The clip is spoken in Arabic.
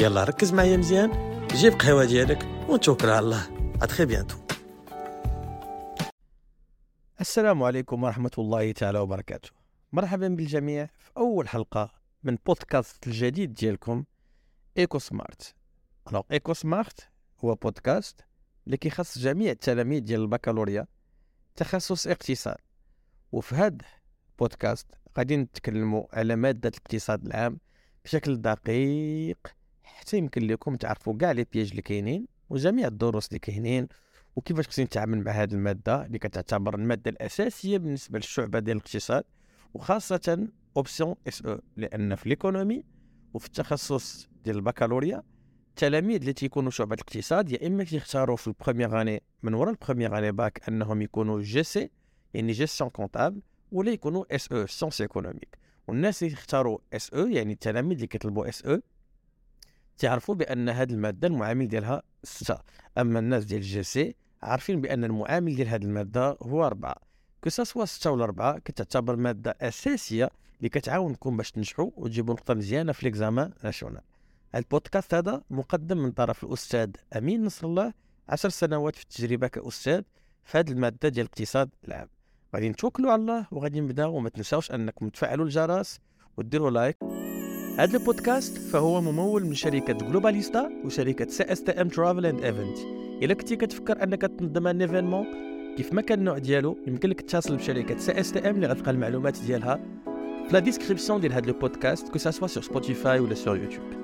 يلا ركز معايا مزيان. جيب قهوة ديالك ونتوكل على الله. à très bientôt السلام عليكم ورحمة الله تعالى وبركاته. مرحبا بالجميع في أول حلقة من بودكاست الجديد ديالكم Eco Smart. alors Eco Smart هو بودكاست اللي كيخص جميع التلاميذ ديال البكالوريا تخصص اقتصاد. وفي هذا البودكاست غادي نتكلموا على مادة الاقتصاد العام بشكل دقيق حتى يمكن لكم تعرفوا كاع les pièges اللي كاينين وجميع الدروس اللي كاينين وكيفاش خصني نتعامل مع هذه المادة اللي كتعتبر المادة الأساسية بالنسبة للشعبة ديال الاقتصاد وخاصة option SE لأن في l'économie وفي التخصص ديال البكالوريا التلاميذ اللي تيكونوا شعبة الاقتصاد يا إما تيختاروا في ال première année من وراء ال première année bac أنهم يكونوا GC يعني gestion comptable ولا يكونوا SE sciences économiques والناس اللي يختاروا SE يعني التلاميذ اللي كيطلبوا اس أو تعرفوا بأن هذه المادة المعامل ديالها ستة أما الناس ديال ال GC عارفين بأن المعامل ديال هذه المادة هو أربعة. que ce soit ستة ولا أربعة كتعتبر مادة أساسية اللي كتعاونكم باش تنجحوا وتجيبوا نقطة مزيانة في l'examen national البودكاست هذا مقدم من طرف الأستاذ أمين نصر الله عشر سنوات في التجربة كأستاذ في هذه المادة ديال الاقتصاد العام. غادي نتوكلوا على الله وغادي نبداو وما تنساوش أنكم تفعلوا الجرس وديروا like هذا البودكاست فهو ممول من شركة Globalista وشركة CSTM Travel and Event إلا كنتي كتفكر أنك تنظم un événement كيف ما كان النوع ديالو يمكن لك تتصل بشركة CSTM اللي غتلقى المعلومات ديالها في la description ديال هذا البودكاست que ce soit sur Spotify ولا sur YouTube